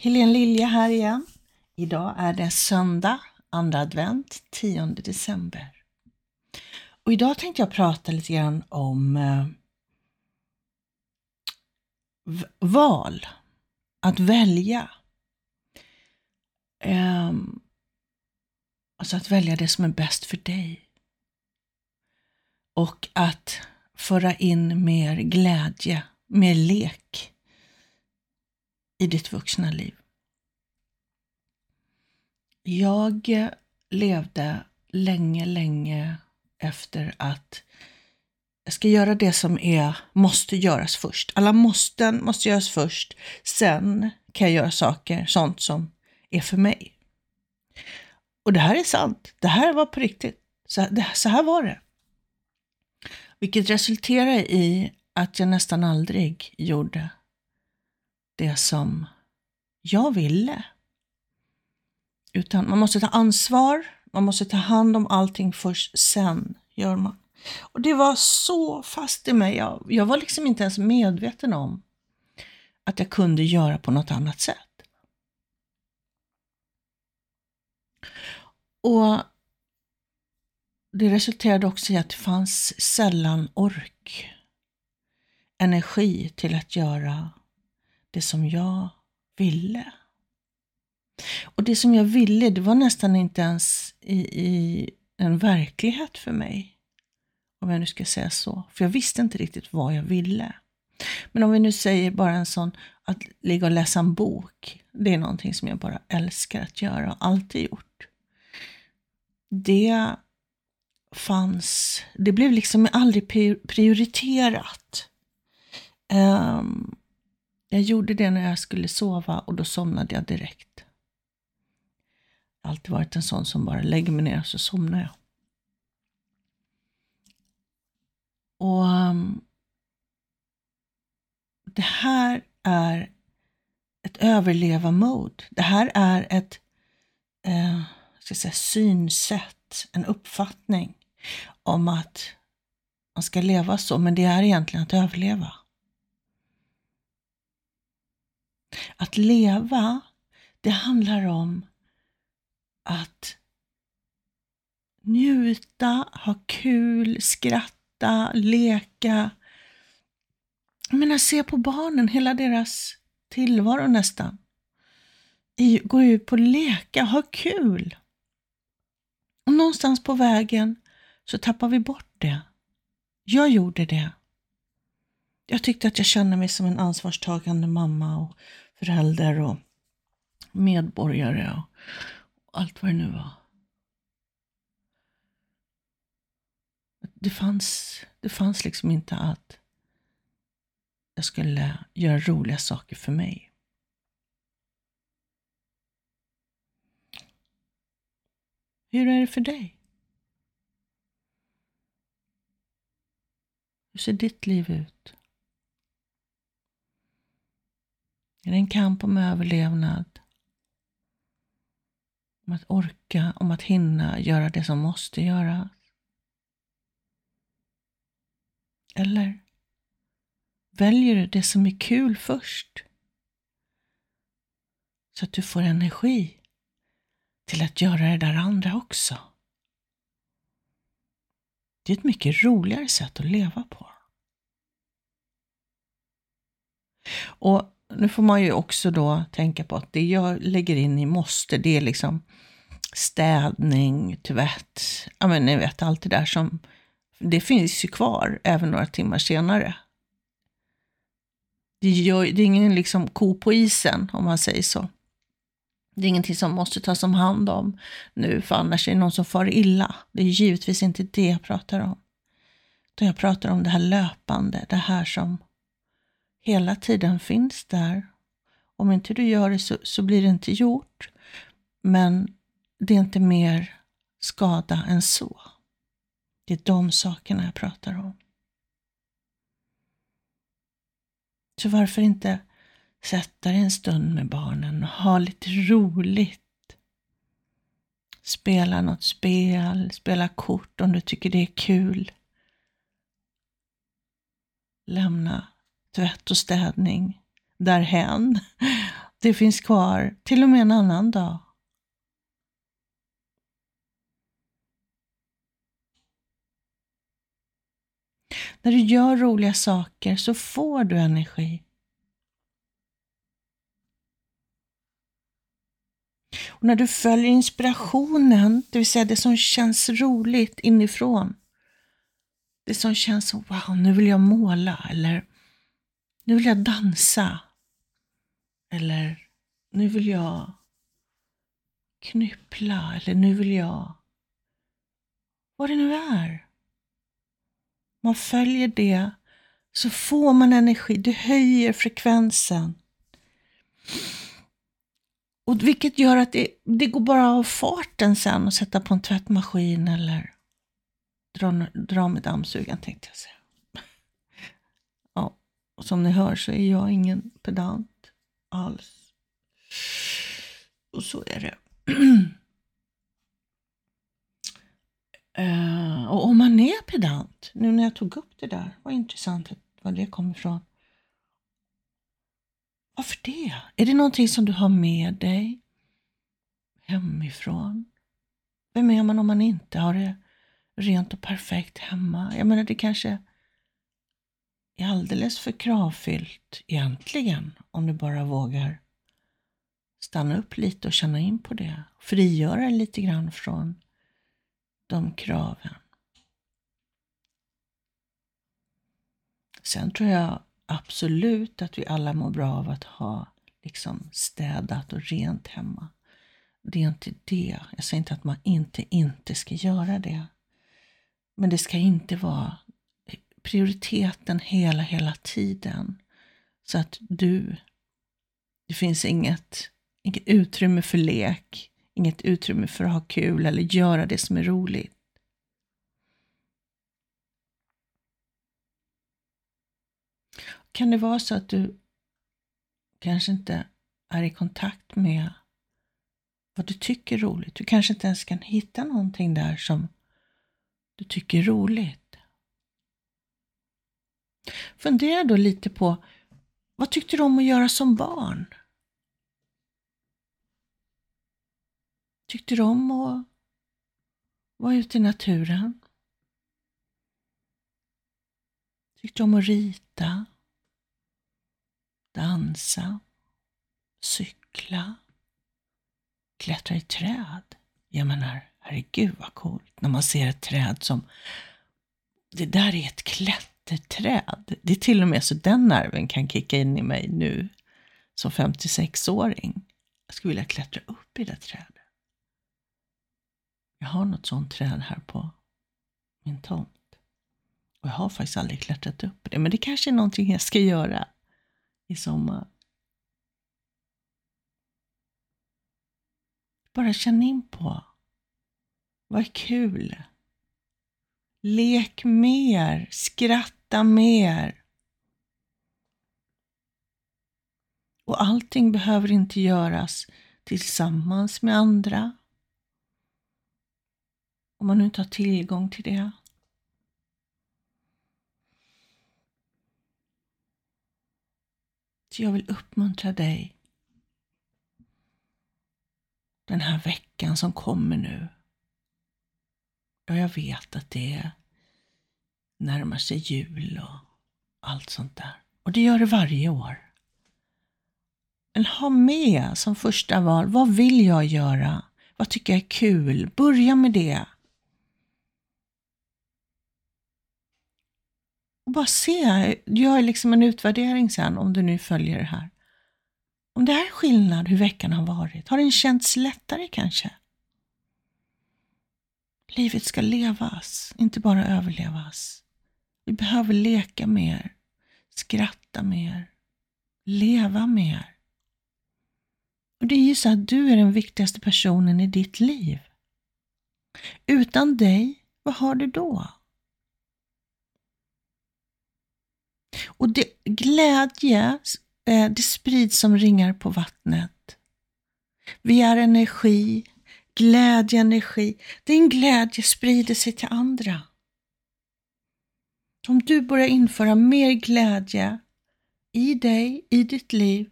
Helene Lilja här igen. Idag är det söndag, andra advent, 10 december. Och idag tänkte jag prata lite grann om eh, val. Att välja. Eh, alltså att välja det som är bäst för dig. Och att föra in mer glädje, mer lek i ditt vuxna liv. Jag levde länge, länge efter att jag ska göra det som är, måste göras först. Alla måsten måste göras först. Sen kan jag göra saker, sånt som är för mig. Och det här är sant. Det här var på riktigt. Så, det, så här var det. Vilket resulterade i att jag nästan aldrig gjorde det som jag ville. Utan man måste ta ansvar, man måste ta hand om allting först, sen gör man. Och det var så fast i mig. Jag, jag var liksom inte ens medveten om att jag kunde göra på något annat sätt. Och det resulterade också i att det fanns sällan ork, energi till att göra det som jag ville. Och det som jag ville, det var nästan inte ens i, i en verklighet för mig. Om jag nu ska säga så. För jag visste inte riktigt vad jag ville. Men om vi nu säger bara en sån, att ligga och läsa en bok. Det är någonting som jag bara älskar att göra och alltid gjort. Det fanns, det blev liksom aldrig prioriterat. Ehm, jag gjorde det när jag skulle sova och då somnade jag direkt. Jag har alltid varit en sån som bara lägger mig ner och så somnar jag. Och um, det här är ett överleva-mode. Det här är ett eh, ska säga, synsätt, en uppfattning om att man ska leva så, men det är egentligen att överleva. Att leva, det handlar om att njuta, ha kul, skratta, leka. Jag menar, se på barnen, hela deras tillvaro nästan. Gå ut på leka, ha kul. Och någonstans på vägen så tappar vi bort det. Jag gjorde det. Jag tyckte att jag kände mig som en ansvarstagande mamma och förälder och medborgare och allt vad det nu var. Det fanns, det fanns liksom inte att jag skulle göra roliga saker för mig. Hur är det för dig? Hur ser ditt liv ut? Är det en kamp om överlevnad? Om att orka, om att hinna göra det som måste göras? Eller väljer du det som är kul först? Så att du får energi till att göra det där andra också. Det är ett mycket roligare sätt att leva på. Och nu får man ju också då tänka på att det jag lägger in i måste, det är liksom städning, tvätt, ja men ni vet allt det där som, det finns ju kvar även några timmar senare. Det, gör, det är ingen liksom ko på isen om man säger så. Det är ingenting som måste tas om hand om nu, för annars är det någon som far illa. Det är givetvis inte det jag pratar om. Utan jag pratar om det här löpande, det här som hela tiden finns där. Om inte du gör det så, så blir det inte gjort. Men det är inte mer skada än så. Det är de sakerna jag pratar om. Så varför inte sätta dig en stund med barnen och ha lite roligt? Spela något spel, spela kort om du tycker det är kul. Lämna tvätt och städning därhän Det finns kvar till och med en annan dag. När du gör roliga saker så får du energi. Och när du följer inspirationen, det vill säga det som känns roligt inifrån. Det som känns som wow, nu vill jag måla eller nu vill jag dansa. Eller nu vill jag knyppla eller nu vill jag vad det nu är. Man följer det så får man energi, det höjer frekvensen. Och vilket gör att det, det går bara av farten sen att sätta på en tvättmaskin eller dra, dra med dammsugaren tänkte jag säga. Och som ni hör så är jag ingen pedant alls. Och så är det. uh, och om man är pedant, nu när jag tog upp det där, vad intressant var det kom ifrån. Varför det? Är det någonting som du har med dig hemifrån? Vem är man om man inte har det rent och perfekt hemma? Jag menar, det kanske är alldeles för kravfyllt egentligen om du bara vågar stanna upp lite och känna in på det. Frigöra dig lite grann från de kraven. Sen tror jag absolut att vi alla mår bra av att ha liksom städat och rent hemma. Det är inte det. Jag säger inte att man inte, inte ska göra det. Men det ska inte vara prioriteten hela, hela tiden. Så att du, det finns inget, inget utrymme för lek, inget utrymme för att ha kul eller göra det som är roligt. Kan det vara så att du kanske inte är i kontakt med vad du tycker är roligt? Du kanske inte ens kan hitta någonting där som du tycker är roligt. Fundera då lite på vad tyckte du om att göra som barn? Tyckte du om att vara ute i naturen? Tyckte du om att rita? dansa, cykla, klättra i träd. Jag menar, herregud vad coolt när man ser ett träd som, det där är ett klätterträd. Det är till och med så den nerven kan kicka in i mig nu som 56-åring. Jag skulle vilja klättra upp i det trädet. Jag har något sånt träd här på min tomt. Och jag har faktiskt aldrig klättrat upp i det, men det kanske är någonting jag ska göra i sommar. Bara känn in på vad är kul. Lek mer, skratta mer. Och allting behöver inte göras tillsammans med andra. Om man nu inte har tillgång till det. Så jag vill uppmuntra dig den här veckan som kommer nu. Ja, jag vet att det är närmar sig jul och allt sånt där. Och det gör det varje år. Men ha med som första val, vad vill jag göra? Vad tycker jag är kul? Börja med det. Och bara se, gör liksom en utvärdering sen om du nu följer det här. Om det är skillnad hur veckan har varit, har den känts lättare kanske? Livet ska levas, inte bara överlevas. Vi behöver leka mer, skratta mer, leva mer. Och det är ju så att du är den viktigaste personen i ditt liv. Utan dig, vad har du då? Och det, glädje, eh, det sprids som ringar på vattnet. Vi är energi, glädje, energi. Din glädje sprider sig till andra. Om du börjar införa mer glädje i dig, i ditt liv,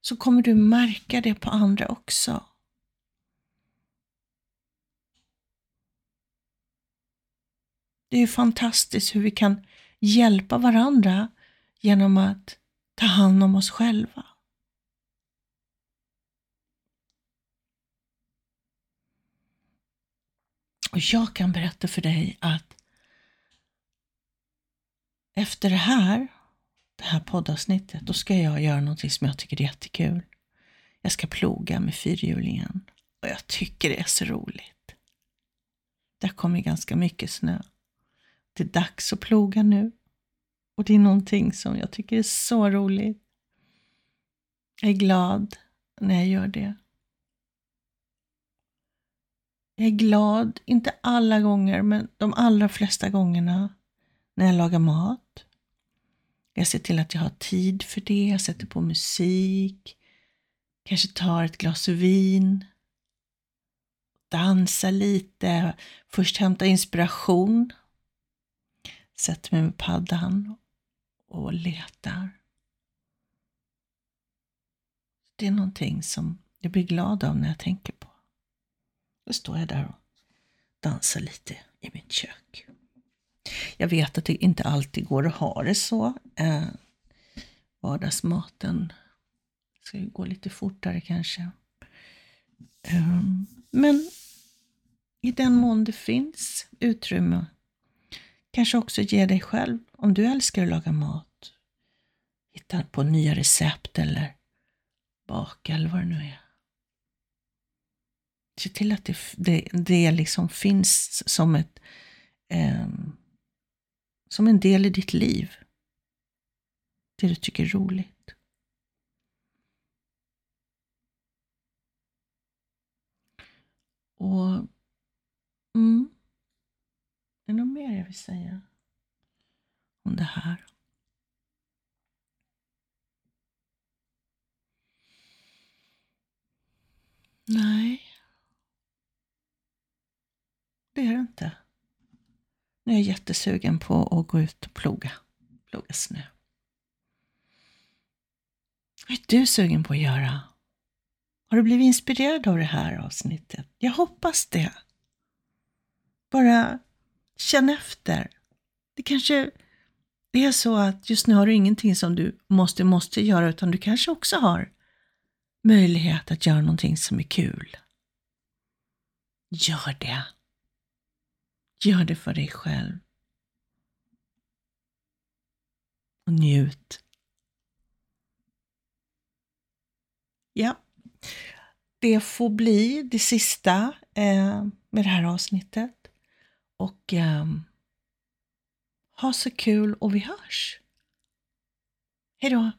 så kommer du märka det på andra också. Det är ju fantastiskt hur vi kan hjälpa varandra genom att ta hand om oss själva. Och jag kan berätta för dig att efter det här, det här poddavsnittet, då ska jag göra någonting som jag tycker är jättekul. Jag ska ploga med fyrhjulingen och jag tycker det är så roligt. Det har kommit ganska mycket snö. Det är dags att ploga nu. Och det är någonting som jag tycker är så roligt. Jag är glad när jag gör det. Jag är glad, inte alla gånger, men de allra flesta gångerna när jag lagar mat. Jag ser till att jag har tid för det, jag sätter på musik, kanske tar ett glas vin, dansar lite, först hämtar inspiration, sätter mig med paddan och letar. Det är någonting som jag blir glad av när jag tänker på. Då står jag där och dansar lite i mitt kök. Jag vet att det inte alltid går att ha det så. Eh, vardagsmaten ska ju gå lite fortare kanske. Um, men i den mån det finns utrymme, kanske också ge dig själv, om du älskar att laga mat, hitta på nya recept eller baka eller vad det nu är. Se till att det, det, det liksom finns som ett um, som en del i ditt liv. Det du tycker är roligt. Och mm, är det något mer jag vill säga om det här? Nej, det är det inte. Nu är jag jättesugen på att gå ut och ploga, ploga snö. Vad är du sugen på att göra? Har du blivit inspirerad av det här avsnittet? Jag hoppas det. Bara känn efter. Det kanske är så att just nu har du ingenting som du måste, måste göra, utan du kanske också har möjlighet att göra någonting som är kul. Gör det. Gör det för dig själv. Och njut. Ja, det får bli det sista eh, med det här avsnittet. Och eh, ha så kul och vi hörs. Hej då!